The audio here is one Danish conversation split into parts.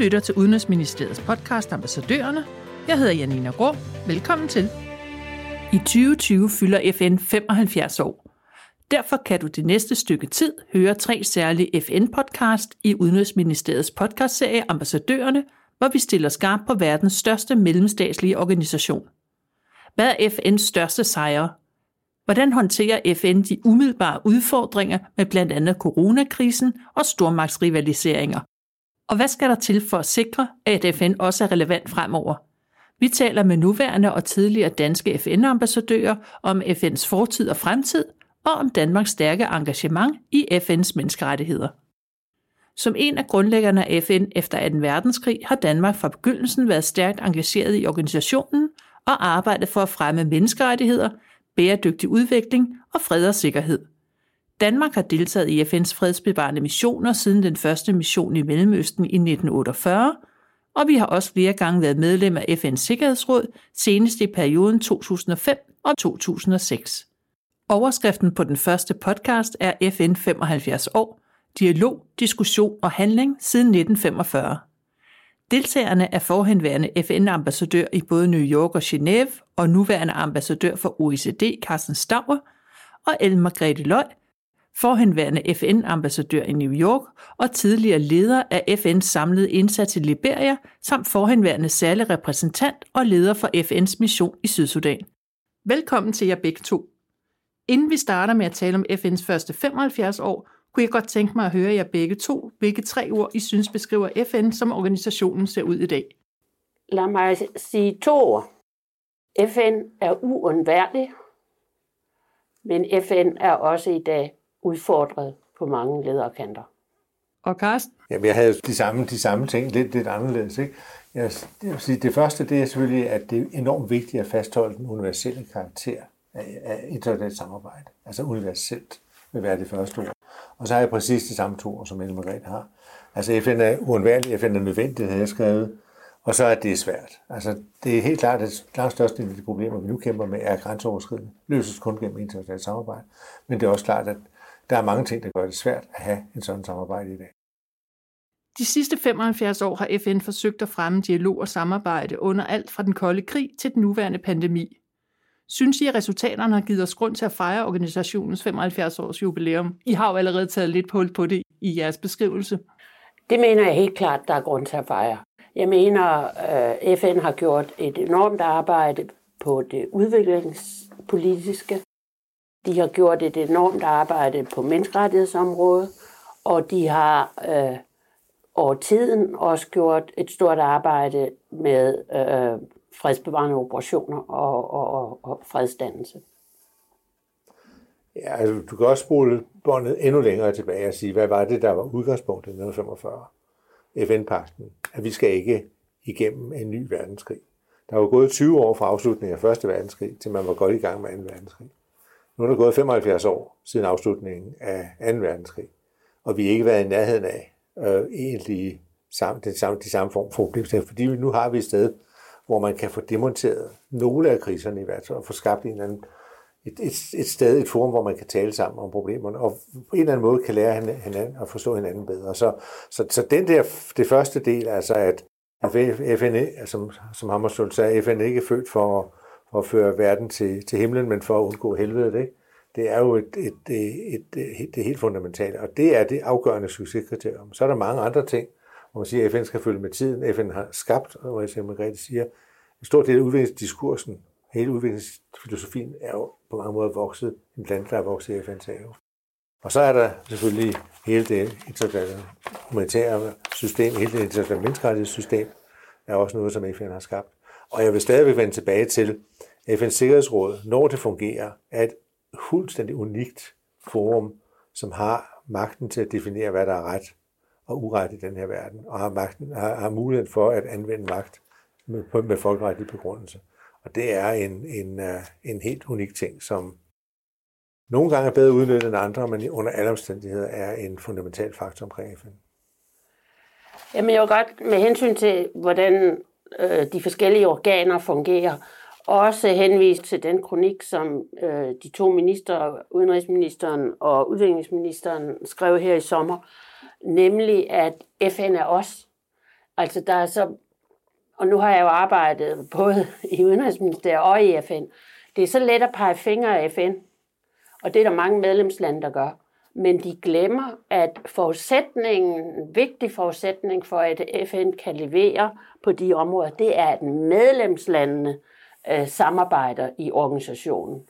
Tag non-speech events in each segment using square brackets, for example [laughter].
lytter til Udenrigsministeriets podcast Ambassadørerne. Jeg hedder Janina Grå. Velkommen til. I 2020 fylder FN 75 år. Derfor kan du det næste stykke tid høre tre særlige FN-podcast i Udenrigsministeriets podcastserie Ambassadørerne, hvor vi stiller skarpt på verdens største mellemstatslige organisation. Hvad er FN's største sejre? Hvordan håndterer FN de umiddelbare udfordringer med blandt andet coronakrisen og stormagtsrivaliseringer? Og hvad skal der til for at sikre, at FN også er relevant fremover? Vi taler med nuværende og tidligere danske FN-ambassadører om FN's fortid og fremtid, og om Danmarks stærke engagement i FN's menneskerettigheder. Som en af grundlæggerne af FN efter 2. verdenskrig har Danmark fra begyndelsen været stærkt engageret i organisationen og arbejdet for at fremme menneskerettigheder, bæredygtig udvikling og fred og sikkerhed. Danmark har deltaget i FN's fredsbevarende missioner siden den første mission i Mellemøsten i 1948, og vi har også flere gange været medlem af FN's Sikkerhedsråd, senest i perioden 2005 og 2006. Overskriften på den første podcast er FN 75 år, dialog, diskussion og handling siden 1945. Deltagerne er forhenværende FN-ambassadør i både New York og Genève og nuværende ambassadør for OECD, Carsten Stauer, og Ellen Margrethe Løg, forhenværende FN-ambassadør i New York og tidligere leder af FN's samlede indsats i Liberia, samt forhenværende særlig repræsentant og leder for FN's mission i Sydsudan. Velkommen til jer begge to. Inden vi starter med at tale om FN's første 75 år, kunne jeg godt tænke mig at høre jer begge to, hvilke tre ord I synes beskriver FN, som organisationen ser ud i dag. Lad mig sige to ord. FN er uundværlig, men FN er også i dag udfordret på mange lederkanter. Og Carsten? Jamen, jeg havde de samme, de samme ting, lidt, lidt anderledes. Ikke? Jeg, jeg vil sige, det første det er selvfølgelig, at det er enormt vigtigt at fastholde den universelle karakter af, af internationalt samarbejde. Altså universelt vil være det første ord. Og så har jeg præcis de samme to ord, som Ellen Margrethe har. Altså FN er uundværlig, FN er nødvendigt, har jeg skrevet. Og så er det svært. Altså, det er helt klart, at langt største af de problemer, vi nu kæmper med, er grænseoverskridende. Løses kun gennem internationalt samarbejde. Men det er også klart, at der er mange ting, der gør det svært at have en sådan samarbejde i dag. De sidste 75 år har FN forsøgt at fremme dialog og samarbejde under alt fra den kolde krig til den nuværende pandemi. Synes I, at resultaterne har givet os grund til at fejre organisationens 75 års jubilæum? I har jo allerede taget lidt på, på det i jeres beskrivelse. Det mener jeg helt klart, der er grund til at fejre. Jeg mener, at øh, FN har gjort et enormt arbejde på det udviklingspolitiske. De har gjort et enormt arbejde på menneskerettighedsområdet, og de har øh, over tiden også gjort et stort arbejde med øh, fredsbevarende operationer og, og, og, og fredsdannelse. Ja, altså, du kan også spole båndet endnu længere tilbage og sige, hvad var det, der var udgangspunktet i 1945? FN-pakten, at vi skal ikke igennem en ny verdenskrig. Der var gået 20 år fra afslutningen af 1. verdenskrig, til man var godt i gang med 2. verdenskrig. Nu er der gået 75 år siden afslutningen af 2. verdenskrig, og vi har ikke været i nærheden af øh, egentlig samme, den samme, de samme form for problemstilling, fordi nu har vi et sted, hvor man kan få demonteret nogle af kriserne i hvert fald, og få skabt en eller anden, et, et, et sted, et forum, hvor man kan tale sammen om problemerne, og på en eller anden måde kan lære hinanden at forstå hinanden bedre. Så, så, så den der, det første del, altså at FN, som, som Hammarskjöld sagde, FN er født for, for at føre verden til, til himlen, men for at undgå helvede, ikke? det er jo et, et, et, et, et, det helt fundamentale, og det er det afgørende succeskriterium. Så er der mange andre ting, hvor man siger, at FN skal følge med tiden. FN har skabt, og jeg Margrethe siger, en stor del af udviklingsdiskursen, hele udviklingsfilosofien er jo på mange måder vokset, en plante, der er vokset i FN's have. Og så er der selvfølgelig hele det internationale humanitære system, hele det internationale menneskerettighedssystem, er også noget, som FN har skabt. Og jeg vil stadigvæk vende tilbage til, FN's Sikkerhedsråd, når det fungerer, er et fuldstændig unikt forum, som har magten til at definere, hvad der er ret og uret i den her verden, og har, magten, har, har muligheden for at anvende magt med, med folkeretlig begrundelse. Og det er en, en, øh, en helt unik ting, som nogle gange er bedre udnyttet end andre, men under alle omstændigheder er en fundamental faktor omkring FN. Jamen jeg vil godt med hensyn til, hvordan øh, de forskellige organer fungerer, også henvise til den kronik, som øh, de to minister, udenrigsministeren og udviklingsministeren, skrev her i sommer, nemlig at FN er os. Altså, der er så... Og nu har jeg jo arbejdet både i Udenrigsministeriet og i FN. Det er så let at pege fingre af FN, og det er der mange medlemslande, der gør. Men de glemmer, at forudsætningen, en vigtig forudsætning for, at FN kan levere på de områder, det er, at medlemslandene øh, samarbejder i organisationen.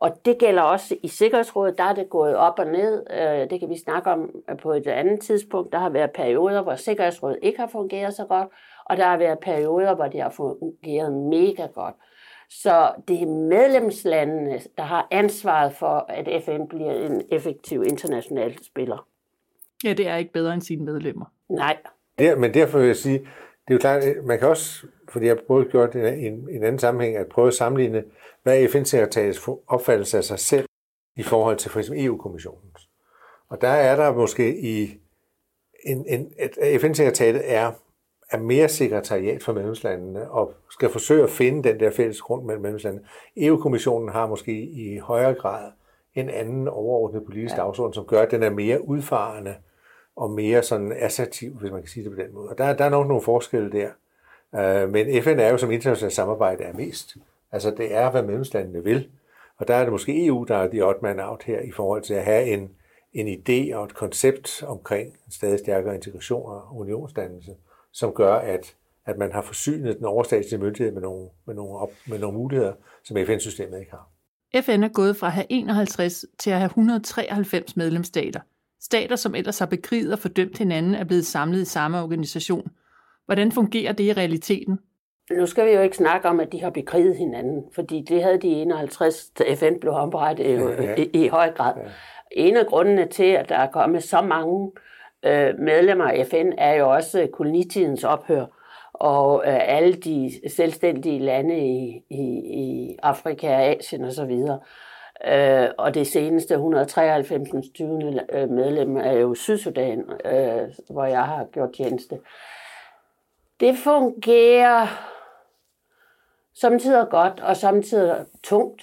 Og det gælder også i Sikkerhedsrådet, der er det gået op og ned. Øh, det kan vi snakke om på et andet tidspunkt. Der har været perioder, hvor Sikkerhedsrådet ikke har fungeret så godt, og der har været perioder, hvor det har fungeret mega godt. Så det er medlemslandene, der har ansvaret for, at FN bliver en effektiv international spiller. Ja, det er ikke bedre end sine medlemmer. Nej. Det, men derfor vil jeg sige, det er jo klart, man kan også, fordi jeg har både gjort i en, en anden sammenhæng, at prøve at sammenligne, hvad er FN-sekretariets opfattelse af sig selv i forhold til for eksempel EU-kommissionens. Og der er der måske i en, en, at FN-sekretariatet er er mere sekretariat for medlemslandene og skal forsøge at finde den der fælles grund mellem medlemslandene. EU-kommissionen har måske i højere grad en anden overordnet politisk ja. dagsorden, som gør, at den er mere udfarende og mere sådan assertiv, hvis man kan sige det på den måde. Og der, der er nok nogle forskelle der. Øh, men FN er jo som internationalt samarbejde er mest. Altså det er, hvad medlemslandene vil. Og der er det måske EU, der er de odd man out her i forhold til at have en, en idé og et koncept omkring en stadig stærkere integration og unionsdannelse som gør, at, at man har forsynet den overstatslige myndighed med nogle, med nogle, op, med nogle muligheder, som FN-systemet ikke har. FN er gået fra at have 51 til at have 193 medlemsstater. Stater, som ellers har bekriget og fordømt hinanden, er blevet samlet i samme organisation. Hvordan fungerer det i realiteten? Nu skal vi jo ikke snakke om, at de har bekriget hinanden, fordi det havde de 51, da FN blev oprettet ja, ja. i, i høj grad. Ja. En af grundene til, at der er kommet så mange øh, medlemmer af FN er jo også kolonitidens ophør, og øh, alle de selvstændige lande i, i, i Afrika, Asien osv. Øh, og det seneste 193. 20. Øh, medlem er jo Sydsudan, øh, hvor jeg har gjort tjeneste. Det fungerer samtidig godt og samtidig tungt.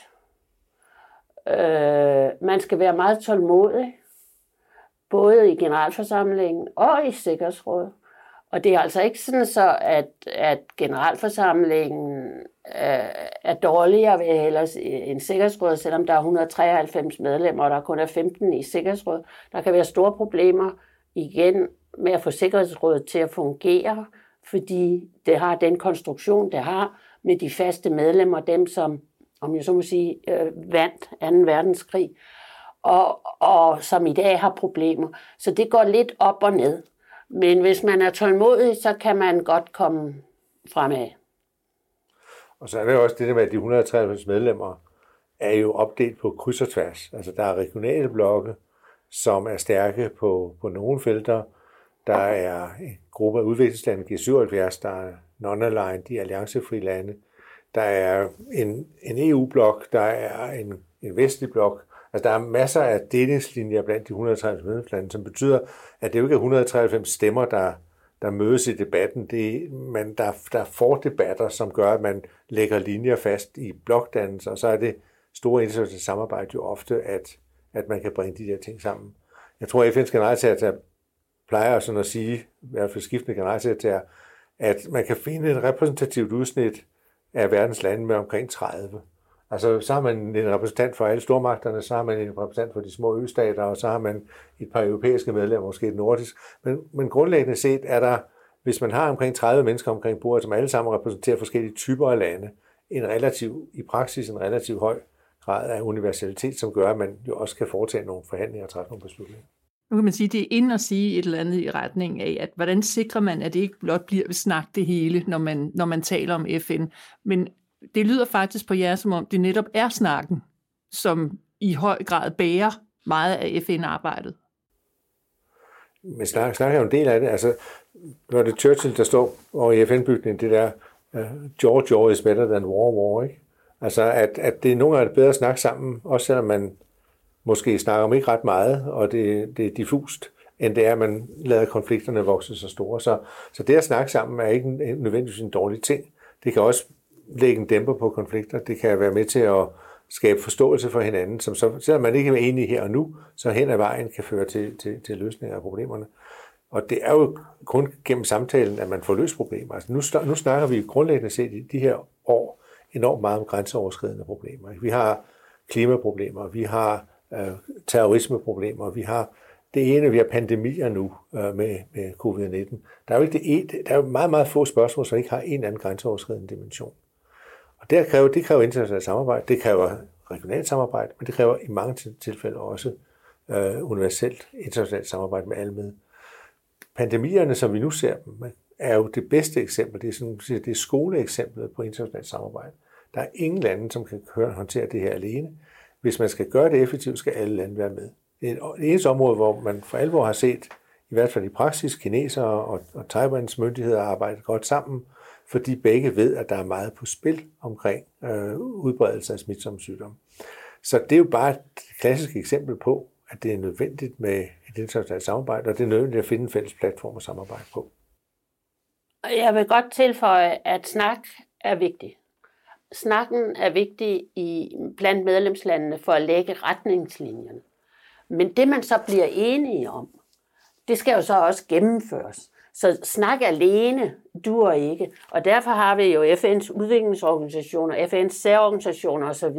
Øh, man skal være meget tålmodig både i generalforsamlingen og i Sikkerhedsrådet. Og det er altså ikke sådan så, at, at generalforsamlingen øh, er dårligere ved ellers en sikkerhedsråd, selvom der er 193 medlemmer, og der kun er 15 i sikkerhedsrådet. Der kan være store problemer igen med at få sikkerhedsrådet til at fungere, fordi det har den konstruktion, det har med de faste medlemmer, dem som, om jeg så må sige, øh, vandt 2. verdenskrig og, og som i dag har problemer. Så det går lidt op og ned. Men hvis man er tålmodig, så kan man godt komme fremad. Og så er det også det der med, at de 193 medlemmer er jo opdelt på kryds og tværs. Altså der er regionale blokke, som er stærke på, på nogle felter. Der er en gruppe af udviklingslande, G77, der er non-aligned, de alliancefri lande. Der er en, en EU-blok, der er en, en vestlig blok, Altså, der er masser af delingslinjer blandt de 193 medlemslande, som betyder, at det jo ikke er 193 stemmer, der, der mødes i debatten. Det, man, der, der får debatter, som gør, at man lægger linjer fast i blokdannelser, og så er det store internationale samarbejde jo ofte, at, at man kan bringe de der ting sammen. Jeg tror, at FN's generalsekretær plejer sådan at sige, i hvert fald skiftende generalsekretær, at man kan finde et repræsentativt udsnit af verdens lande med omkring 30. Altså, så har man en repræsentant for alle stormagterne, så har man en repræsentant for de små østater, og så har man et par europæiske medlemmer, måske et nordisk. Men, men grundlæggende set er der, hvis man har omkring 30 mennesker omkring bordet, som alle sammen repræsenterer forskellige typer af lande, en relativ, i praksis en relativ høj grad af universalitet, som gør, at man jo også kan foretage nogle forhandlinger og træffe nogle beslutninger. Nu kan man sige, at det er ind at sige et eller andet i retning af, at hvordan sikrer man, at det ikke blot bliver ved snak det hele, når man, når man taler om FN, men det lyder faktisk på jer, som om det netop er snakken, som i høj grad bærer meget af FN-arbejdet. Men snak, snak er jo en del af det. Altså, når det er Churchill, der står over i FN-bygningen, det der uh, George war is better than war war, ikke? Altså, at, at det er nogle gange bedre at snakke sammen, også selvom man måske snakker om ikke ret meget, og det, det er diffust, end det er, at man lader konflikterne vokse så store. Så, så det at snakke sammen er ikke nødvendigvis en dårlig ting. Det kan også lægge en dæmper på konflikter. Det kan være med til at skabe forståelse for hinanden, som så, selvom man ikke er enig her og nu, så hen ad vejen kan føre til, til, til løsninger af problemerne. Og det er jo kun gennem samtalen, at man får løst problemer. Altså nu, nu snakker vi grundlæggende set i de her år enormt meget om grænseoverskridende problemer. Vi har klimaproblemer, vi har øh, terrorismeproblemer, vi har det ene, vi har pandemier nu øh, med, med covid-19. Der er jo ikke det ene, der er jo meget, meget få spørgsmål, som ikke har en eller anden grænseoverskridende dimension. Og det kræver, det kræver internationalt samarbejde, det kræver regionalt samarbejde, men det kræver i mange tilfælde også øh, universelt internationalt samarbejde med alle med. Pandemierne, som vi nu ser dem, er jo det bedste eksempel. Det er, sådan, det er skoleeksemplet på internationalt samarbejde. Der er ingen lande, som kan håndtere det her alene. Hvis man skal gøre det effektivt, skal alle lande være med. Det er et eneste område, hvor man for alvor har set, i hvert fald i praksis, kinesere og, og Taiwans myndigheder arbejder godt sammen, fordi begge ved, at der er meget på spil omkring øh, udbredelse af smitsomme sygdomme. Så det er jo bare et klassisk eksempel på, at det er nødvendigt med et internationalt samarbejde, og det er nødvendigt at finde en fælles platform at samarbejde på. Jeg vil godt tilføje, at snak er vigtig. Snakken er vigtig i, blandt medlemslandene for at lægge retningslinjerne. Men det, man så bliver enige om, det skal jo så også gennemføres. Så snak alene duer ikke. Og derfor har vi jo FN's udviklingsorganisationer, FN's særorganisationer osv.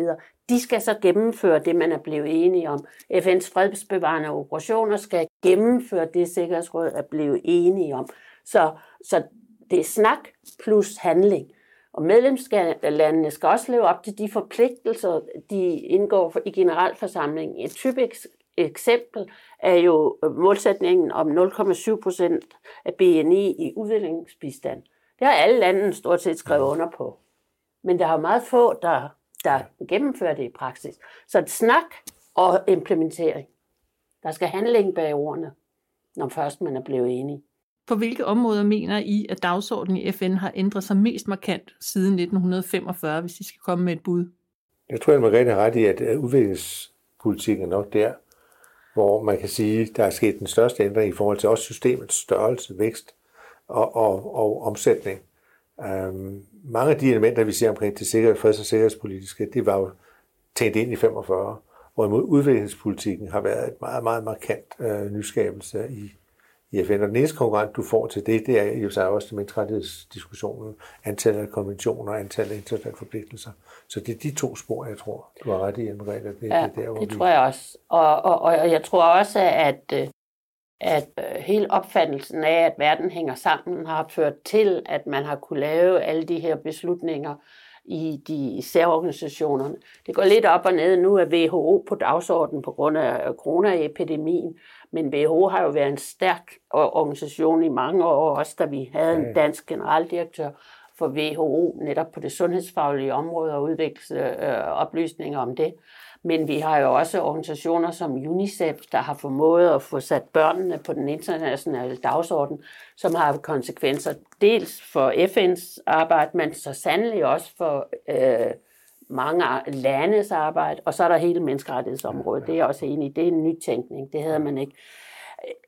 De skal så gennemføre det, man er blevet enige om. FN's fredsbevarende operationer skal gennemføre det, Sikkerhedsrådet er blevet enige om. Så, så det er snak plus handling. Og medlemslandene skal også leve op til de forpligtelser, de indgår i generalforsamlingen. Et typisk eksempel er jo målsætningen om 0,7 procent af BNI i udviklingsbistand. Det har alle lande stort set skrevet under på. Men der er meget få, der, der gennemfører det i praksis. Så snak og implementering. Der skal handling bag ordene, når først man er blevet enige. På hvilke områder mener I, at dagsordenen i FN har ændret sig mest markant siden 1945, hvis I skal komme med et bud? Jeg tror, at Margrethe har ret i, at udviklingspolitikken er nok der, hvor man kan sige, der er sket den største ændring i forhold til også systemets størrelse, vækst og, og, og omsætning. Øhm, mange af de elementer, vi ser omkring det sikkerhed, freds- og sikkerhedspolitiske, det var jo tænkt ind i 45, hvorimod udviklingspolitikken har været et meget, meget markant øh, nyskabelse i, i FN. Og den eneste konkurrent, du får til det, det er jo så også menneskerettighedsdiskussionen, antallet af konventioner, antallet af internationale forpligtelser. Så det er de to spor, jeg tror, du har ret i, Anne-Grethe. Det, ja, det, der, hvor det vi... tror jeg også. Og, og, og jeg tror også, at, at hele opfattelsen af, at verden hænger sammen, har ført til, at man har kunne lave alle de her beslutninger i de særorganisationerne. Det går lidt op og ned. Nu er WHO på dagsordenen på grund af coronaepidemien, men WHO har jo været en stærk organisation i mange år, også da vi havde en dansk generaldirektør for WHO netop på det sundhedsfaglige område og udvikle øh, oplysninger om det. Men vi har jo også organisationer som UNICEF, der har formået at få sat børnene på den internationale dagsorden, som har konsekvenser dels for FN's arbejde, men så sandelig også for øh, mange landes arbejde. Og så er der hele menneskerettighedsområdet. Det er jeg også enig i. Det er en nytænkning. Det havde man ikke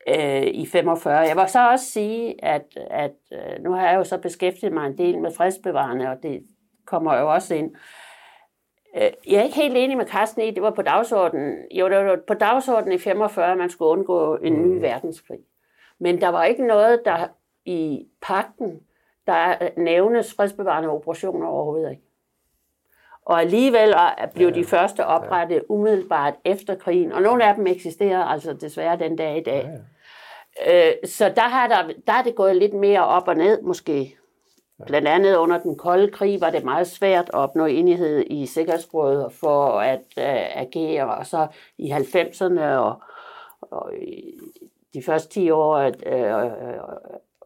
øh, i 45. Jeg vil så også sige, at, at øh, nu har jeg jo så beskæftiget mig en del med fredsbevarende, og det kommer jo også ind. Øh, jeg er ikke helt enig med Carsten i, det var på dagsordenen. Jo, det var på dagsordenen i 45, at man skulle undgå en ny mm. verdenskrig. Men der var ikke noget, der i pakten, der nævnes fredsbevarende operationer overhovedet ikke. Og alligevel blev de første oprettet umiddelbart efter krigen, og nogle af dem eksisterer altså desværre den dag i dag. Øh, så der, har der, der er det gået lidt mere op og ned måske. Blandt andet under den kolde krig var det meget svært at opnå enighed i Sikkerhedsrådet for at uh, agere, og så i 90'erne og, og de første 10 år uh,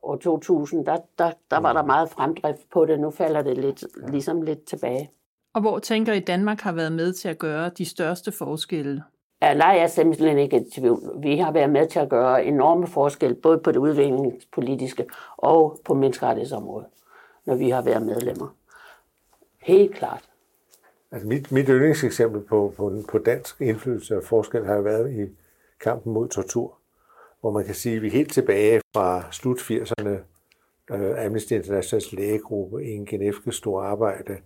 år 2000, der, der, der var der meget fremdrift på det. Nu falder det lidt, ligesom lidt tilbage. Og hvor tænker I, Danmark har været med til at gøre de største forskelle? Ja, nej, jeg er simpelthen ikke i tvivl. Vi har været med til at gøre enorme forskel, både på det udviklingspolitiske og på menneskerettighedsområdet, når vi har været medlemmer. Helt klart. Altså mit, mit yndlingseksempel på, på, på dansk indflydelse og forskel har jo været i kampen mod tortur, hvor man kan sige, at vi helt tilbage fra slut 80'erne, uh, Amnesty Internationals lægegruppe i en Genève store arbejde,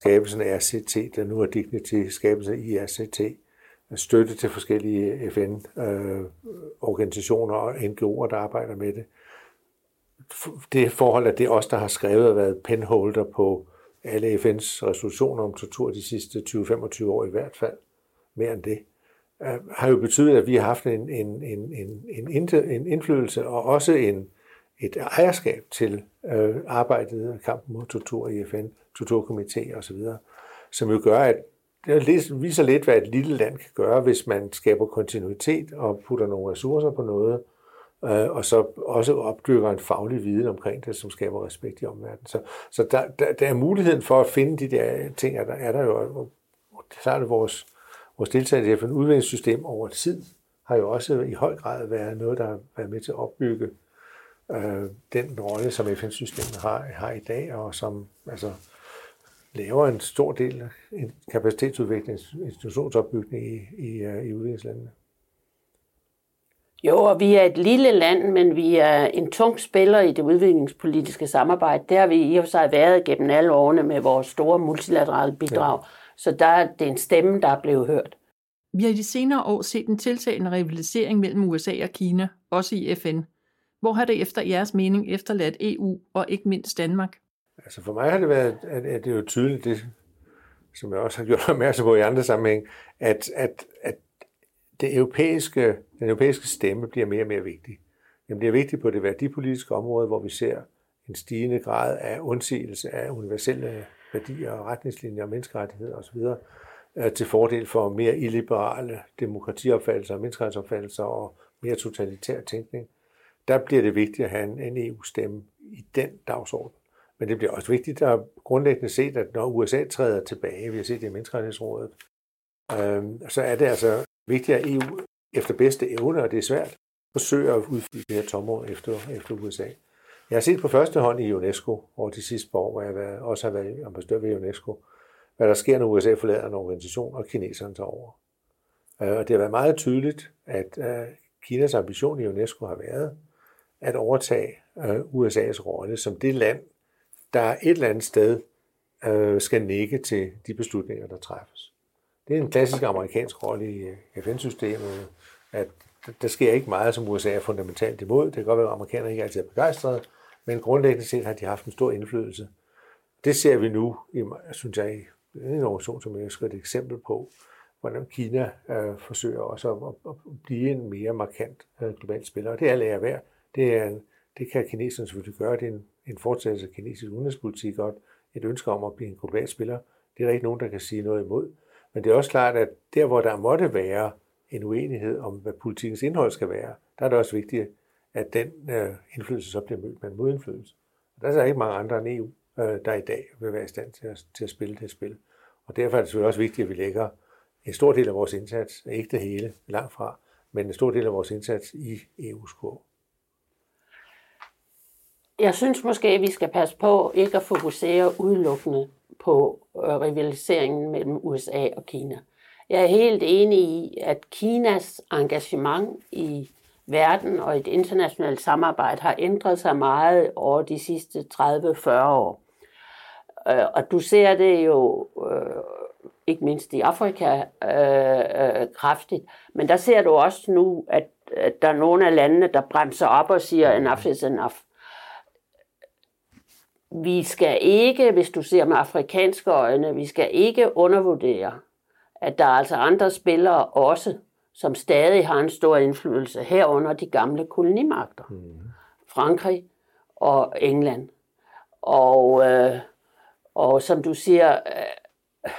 skabelsen af RCT, der nu er Dignity, skabelsen af IRCT, støtte til forskellige FN-organisationer, øh, organisationer og NGO'er, der arbejder med det. Det forhold, at det er os, der har skrevet og været penholder på alle FN's resolutioner om tortur de sidste 20-25 år i hvert fald, mere end det, øh, har jo betydet, at vi har haft en, en, en, en, en, en indflydelse og også en, et ejerskab til øh, arbejdet og kampen mod tortur i FN, torturkomité osv., som jo gør, at det viser lidt, hvad et lille land kan gøre, hvis man skaber kontinuitet og putter nogle ressourcer på noget, øh, og så også opdyrker en faglig viden omkring det, som skaber respekt i omverdenen. Så, så der, der, der er muligheden for at finde de der ting, er der, er der jo, så er det vores, vores deltagelse i FN udviklingssystem over tid, har jo også i høj grad været noget, der har været med til at opbygge øh, den rolle, som FN-systemet har, har i dag, og som altså, laver en stor del af kapacitetsudvikling, institutionsopbygning i, i, øh, i udviklingslandene. Jo, og vi er et lille land, men vi er en tung spiller i det udviklingspolitiske samarbejde. Det har vi i og for sig været gennem alle årene med vores store multilaterale bidrag. Ja. Så der er det en stemme, der er blevet hørt. Vi har i de senere år set en tiltagende rivalisering mellem USA og Kina, også i FN. Hvor har det efter jeres mening efterladt EU og ikke mindst Danmark? Altså for mig har det været, at, at det er jo tydeligt, det, som jeg også har [laughs] gjort opmærksom på i andre sammenhæng, at, at, at det europæiske, den europæiske stemme bliver mere og mere vigtig. Den bliver vigtig på det værdipolitiske område, hvor vi ser en stigende grad af undsigelse af universelle værdier og retningslinjer og menneskerettigheder øh, osv., til fordel for mere illiberale demokratiopfattelser og menneskerettighedsopfattelser og mere totalitær tænkning. Der bliver det vigtigt at have en, en EU-stemme i den dagsorden. Men det bliver også vigtigt at grundlæggende set, at når USA træder tilbage, vi har set det i Menneskerettighedsrådet, øh, så er det altså vigtigt, at EU efter bedste evne, og det er svært, forsøger at udfylde det her tomrum efter, efter USA. Jeg har set på første hånd i UNESCO over de sidste par år, hvor jeg været, også har været ambassadør ved UNESCO, hvad der sker, når USA forlader en organisation, og kineserne tager over. Øh, og det har været meget tydeligt, at øh, Kinas ambition i UNESCO har været at overtage øh, USA's rolle som det land, der et eller andet sted øh, skal nikke til de beslutninger, der træffes. Det er en klassisk amerikansk rolle i øh, FN-systemet, at der sker ikke meget, som USA er fundamentalt imod. Det kan godt være, at amerikanerne ikke altid er begejstrede, men grundlæggende set har de haft en stor indflydelse. Det ser vi nu, i, synes jeg, i en organisation, som jeg ønsker et eksempel på, hvordan Kina øh, forsøger også at, at, at blive en mere markant øh, global spiller. Og det er lærer værd. Det, er, det kan kineserne selvfølgelig gøre. Det er en en fortsættelse af kinesisk udenrigspolitik og et ønske om at blive en global spiller. Det er der ikke nogen, der kan sige noget imod. Men det er også klart, at der, hvor der måtte være en uenighed om, hvad politikens indhold skal være, der er det også vigtigt, at den øh, indflydelse så bliver mødt med en modindflydelse. Der er ikke mange andre end EU, øh, der i dag vil være i stand til at, til at spille det spil. Og derfor er det selvfølgelig også vigtigt, at vi lægger en stor del af vores indsats, ikke det hele, langt fra, men en stor del af vores indsats i EU's kurv jeg synes måske, at vi skal passe på ikke at fokusere udelukkende på øh, rivaliseringen mellem USA og Kina. Jeg er helt enig i, at Kinas engagement i verden og et internationalt samarbejde har ændret sig meget over de sidste 30-40 år. Øh, og du ser det jo øh, ikke mindst i Afrika øh, øh, kraftigt, men der ser du også nu, at, at der er nogle af landene, der bremser op og siger, enough is enough vi skal ikke, hvis du ser med afrikanske øjne, vi skal ikke undervurdere, at der er altså andre spillere også, som stadig har en stor indflydelse herunder de gamle kolonimagter. Mm. Frankrig og England. Og, øh, og som du siger, øh,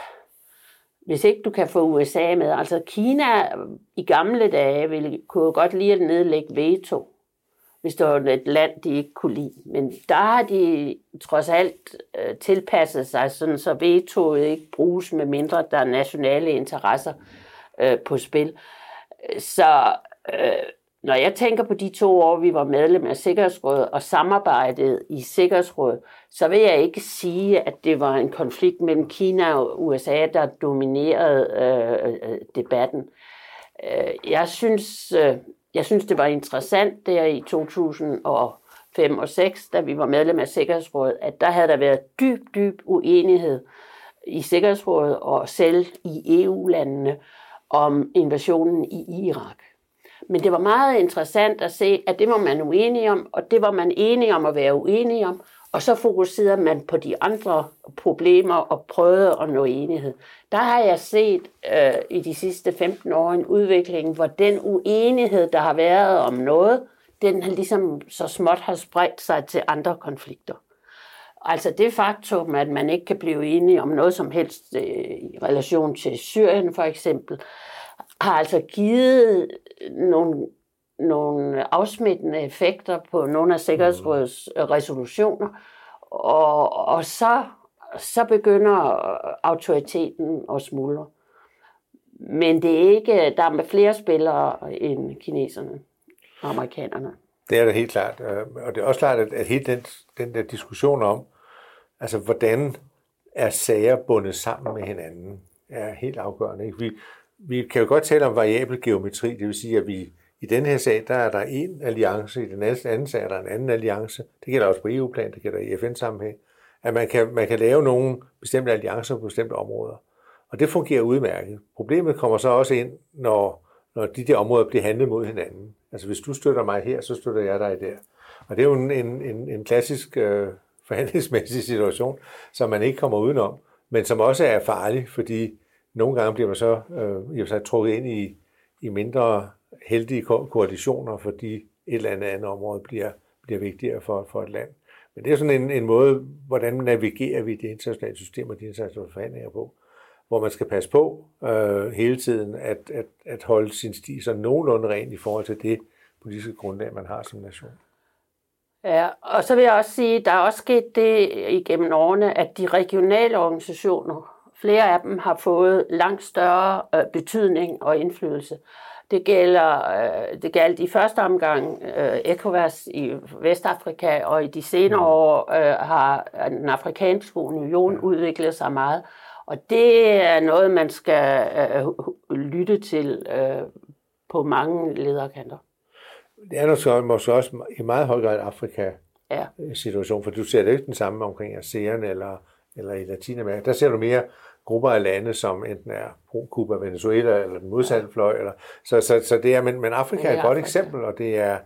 hvis ikke du kan få USA med, altså Kina i gamle dage ville, kunne godt lide at nedlægge veto hvis det var et land, de ikke kunne lide. Men der har de trods alt øh, tilpasset sig, sådan så vetoet ikke bruges med mindre der er nationale interesser øh, på spil. Så øh, når jeg tænker på de to år, vi var medlem af Sikkerhedsrådet og samarbejdet i Sikkerhedsrådet, så vil jeg ikke sige, at det var en konflikt mellem Kina og USA, der dominerede øh, øh debatten. Øh, jeg synes, øh, jeg synes, det var interessant der i 2005 og 6, da vi var medlem af Sikkerhedsrådet, at der havde der været dyb, dyb uenighed i Sikkerhedsrådet og selv i EU-landene om invasionen i Irak. Men det var meget interessant at se, at det var man uenig om, og det var man enige om at være uenige om. Og så fokuserede man på de andre problemer og prøvede at nå enighed. Der har jeg set øh, i de sidste 15 år en udvikling, hvor den uenighed, der har været om noget, den har ligesom så småt har spredt sig til andre konflikter. Altså det faktum, at man ikke kan blive enige om noget som helst øh, i relation til Syrien for eksempel, har altså givet nogle, nogle afsmittende effekter på nogle af Sikkerhedsrådets resolutioner, og, og så, så begynder autoriteten at smuldre. Men det er ikke, der er flere spillere end kineserne og amerikanerne. Det er det helt klart. Øh, og det er også klart, at, at hele den, den der diskussion om, altså hvordan er sager bundet sammen med hinanden, er helt afgørende. Ikke? Vi, vi kan jo godt tale om variabel geometri, det vil sige, at vi i den her sag, der er der en alliance, i den anden sag er der en anden alliance. Det gælder også på EU-plan, det gælder i FN-sammenhæng. At man kan, man kan lave nogle bestemte alliancer på bestemte områder. Og det fungerer udmærket. Problemet kommer så også ind, når, når de der områder bliver handlet mod hinanden. Altså hvis du støtter mig her, så støtter jeg dig der. Og det er jo en, en, en klassisk øh, [laughs] forhandlingsmæssig situation, som man ikke kommer udenom, men som også er farlig, fordi nogle gange bliver man så, øh, så trukket ind i, i mindre heldige ko- koalitioner, fordi et eller andet andet område bliver, bliver vigtigere for, for et land. Men det er sådan en, en måde, hvordan navigerer vi det internationale system og de internationale forhandlinger på, hvor man skal passe på øh, hele tiden at, at, at holde sin sti så nogenlunde ren i forhold til det politiske grundlag, man har som nation. Ja, og så vil jeg også sige, der er også sket det igennem årene, at de regionale organisationer, flere af dem har fået langt større øh, betydning og indflydelse. Det gælder, øh, det galt i første omgang øh, ECOWAS i Vestafrika, og i de senere mm. år øh, har den afrikanske union udviklet sig meget. Og det er noget, man skal øh, lytte til øh, på mange lederkanter. Det er nok måske også i meget høj grad Afrika ja. situation, for du ser det ikke den samme omkring ASEAN eller, eller i Latinamerika. Der ser du mere grupper af lande, som enten er pro-Cuba, Venezuela eller den modsatte ja. fløj. Eller, så, så, så det er, men, men Afrika er et godt eksempel, og det er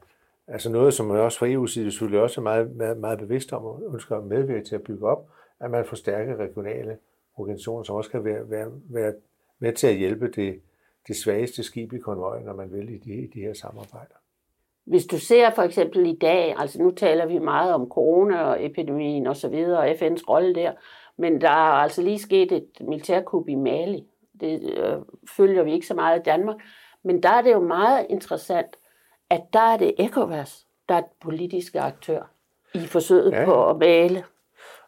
altså noget, som man også fra EU's side selvfølgelig også er meget, meget, meget bevidst om og ønsker at medvirke til at bygge op, at man får stærke regionale organisationer, som også kan være, være, være med til at hjælpe det, det svageste skib i konvojen, når man vil i de, i de her samarbejder. Hvis du ser for eksempel i dag, altså nu taler vi meget om corona og epidemien og så videre, og FN's rolle der, men der er altså lige sket et militærkup i Mali. Det øh, følger vi ikke så meget i Danmark. Men der er det jo meget interessant, at der er det ECOWAS, der er et politiske aktør i forsøget ja. på at male.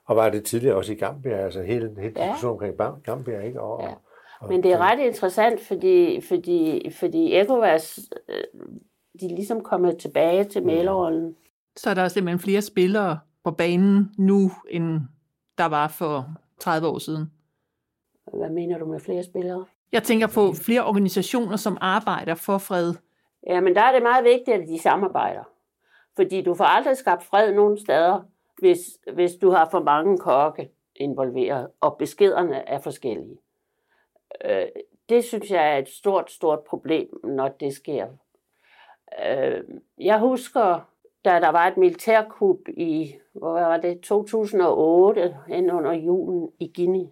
Og var det tidligere også i Gambia, altså hele, hele ja. diskussionen omkring Gambia, ikke? Og, ja. Men det er ret interessant, fordi, fordi, fordi ECOWAS, øh, de er ligesom kommet tilbage til mm. malerrollen. Så er der simpelthen flere spillere på banen nu, end der var for 30 år siden. Hvad mener du med flere spillere? Jeg tænker på flere organisationer, som arbejder for fred. Ja, men der er det meget vigtigt, at de samarbejder. Fordi du får aldrig skabt fred nogen steder, hvis, hvis du har for mange kokke involveret, og beskederne er forskellige. Øh, det synes jeg er et stort, stort problem, når det sker. Øh, jeg husker da der var et militærkup i hvor var det, 2008, hen under julen i Guinea.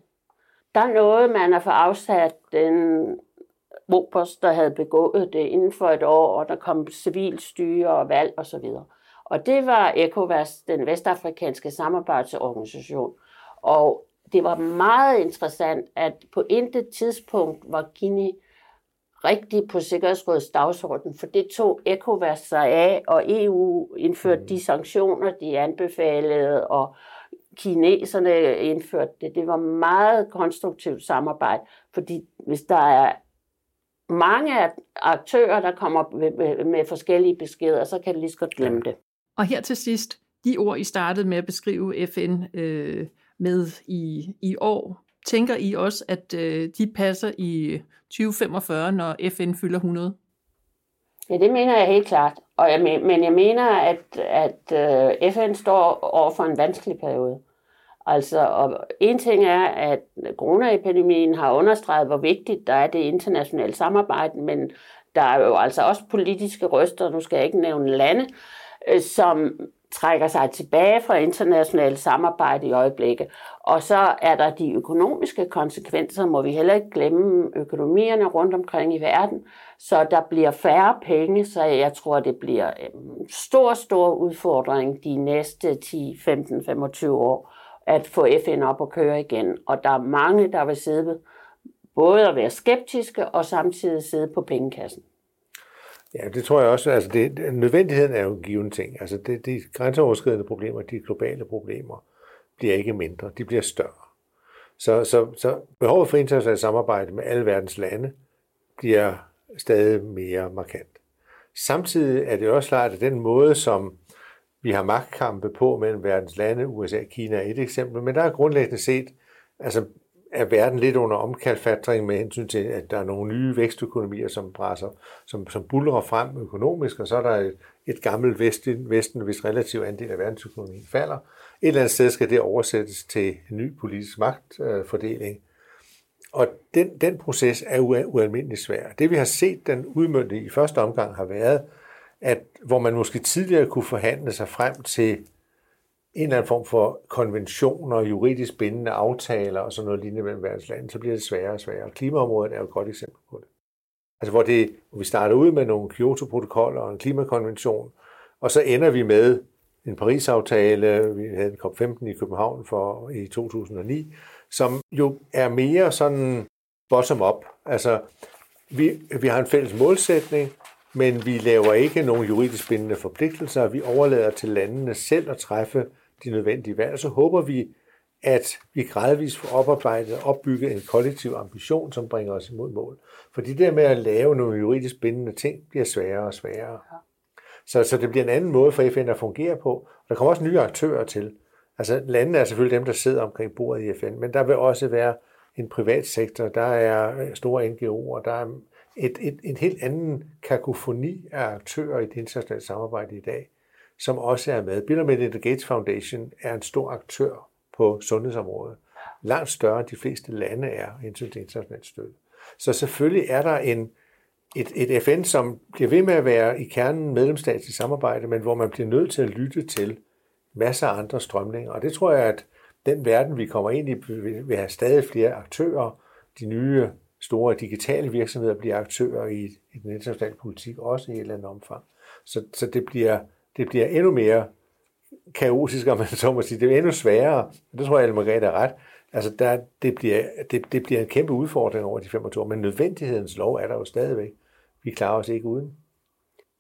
Der nåede man at få afsat den Robers, der havde begået det inden for et år, og der kom civilstyre og valg osv. Og, og det var ECOWAS, den vestafrikanske samarbejdsorganisation. Og det var meget interessant, at på intet tidspunkt var Guinea rigtigt på Sikkerhedsrådets dagsorden, for det tog ECOWAS sig af, og EU indførte mm. de sanktioner, de anbefalede, og kineserne indførte det. Det var meget konstruktivt samarbejde, fordi hvis der er mange aktører, der kommer med, med forskellige beskeder, så kan de lige så godt glemme det. Og her til sidst, de ord, I startede med at beskrive FN øh, med i, i år, Tænker I også, at øh, de passer i øh, 2045, når FN fylder 100? Ja, det mener jeg helt klart. Og jeg, men jeg mener, at, at øh, FN står over for en vanskelig periode. Altså, og en ting er, at coronaepidemien har understreget, hvor vigtigt der er det internationale samarbejde, men Der er jo altså også politiske røster, nu skal jeg ikke nævne lande, øh, som trækker sig tilbage fra internationalt samarbejde i øjeblikket. Og så er der de økonomiske konsekvenser, må vi heller ikke glemme økonomierne rundt omkring i verden. Så der bliver færre penge, så jeg tror, det bliver en stor, stor udfordring de næste 10, 15, 25 år at få FN op og køre igen. Og der er mange, der vil sidde både at være skeptiske og samtidig sidde på pengekassen. Ja, det tror jeg også. Altså det, nødvendigheden er jo en given ting. Altså det, de grænseoverskridende problemer, de globale problemer, bliver ikke mindre, de bliver større. Så, så, så behovet for internationalt samarbejde med alle verdens lande bliver stadig mere markant. Samtidig er det også klart, at den måde, som vi har magtkampe på mellem verdens lande, USA og Kina er et eksempel, men der er grundlæggende set altså er verden lidt under omkalfatring med hensyn til, at der er nogle nye vækstøkonomier, som brænder, som, som bulrer frem økonomisk, og så er der et, et gammelt vesten, vesten, hvis relativ andel af verdensøkonomien falder. Et eller andet sted skal det oversættes til en ny politisk magtfordeling. Og den, den proces er ualmindelig svær. Det vi har set den udmyndte i første omgang har været, at hvor man måske tidligere kunne forhandle sig frem til en eller anden form for konventioner, juridisk bindende aftaler og sådan noget lignende mellem verdens lande, så bliver det sværere og sværere. Klimaområdet er jo et godt eksempel på det. Altså hvor, det, hvor vi starter ud med nogle Kyoto-protokoller og en klimakonvention, og så ender vi med en Paris-aftale, vi havde en COP15 i København for i 2009, som jo er mere sådan bottom-up. Altså, vi, vi har en fælles målsætning, men vi laver ikke nogen juridisk bindende forpligtelser. Vi overlader til landene selv at træffe de nødvendige valg, så håber vi, at vi gradvist får oparbejdet og opbygget en kollektiv ambition, som bringer os imod mål. For det der med at lave nogle juridisk bindende ting bliver sværere og sværere. Så, så det bliver en anden måde for FN at fungere på. Der kommer også nye aktører til. Altså landene er selvfølgelig dem, der sidder omkring bordet i FN, men der vil også være en privat sektor, der er store NGO'er, der er et, et, en helt anden kakofoni af aktører i det internationale samarbejde i dag som også er med. Bill Melinda Gates Foundation er en stor aktør på sundhedsområdet. Langt større end de fleste lande er indtil til international støtte. Så selvfølgelig er der en, et, et FN, som bliver ved med at være i kernen medlemsstatsligt samarbejde, men hvor man bliver nødt til at lytte til masser af andre strømninger. Og det tror jeg, at den verden, vi kommer ind i, vil have stadig flere aktører. De nye store digitale virksomheder bliver aktører i, i den internationale politik, også i et eller andet omfang. Så, så det bliver det bliver endnu mere kaotisk, om man så må sige. Det er endnu sværere. Det tror jeg, at Margrethe er ret. Altså, der, det, bliver, det, det bliver en kæmpe udfordring over de 25 år, men nødvendighedens lov er der jo stadigvæk. Vi klarer os ikke uden.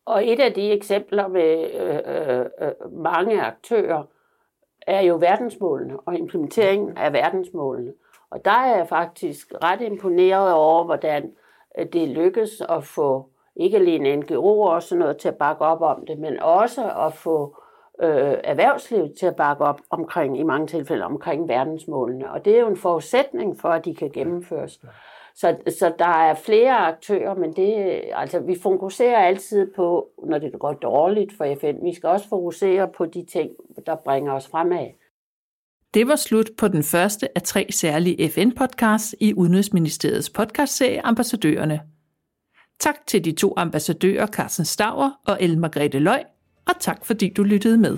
Og et af de eksempler med øh, øh, øh, mange aktører er jo verdensmålene og implementeringen af verdensmålene. Og der er jeg faktisk ret imponeret over, hvordan øh, det lykkes at få ikke alene NGO'er og sådan noget til at bakke op om det, men også at få øh, erhvervslivet til at bakke op omkring, i mange tilfælde omkring verdensmålene. Og det er jo en forudsætning for, at de kan gennemføres. Så, så der er flere aktører, men det, altså, vi fokuserer altid på, når det går dårligt for FN. Vi skal også fokusere på de ting, der bringer os fremad. Det var slut på den første af tre særlige FN-podcasts i Udenrigsministeriets podcastserie Ambassadørerne. Tak til de to ambassadører Carsten Stauer og El Margrethe Løg, og tak fordi du lyttede med.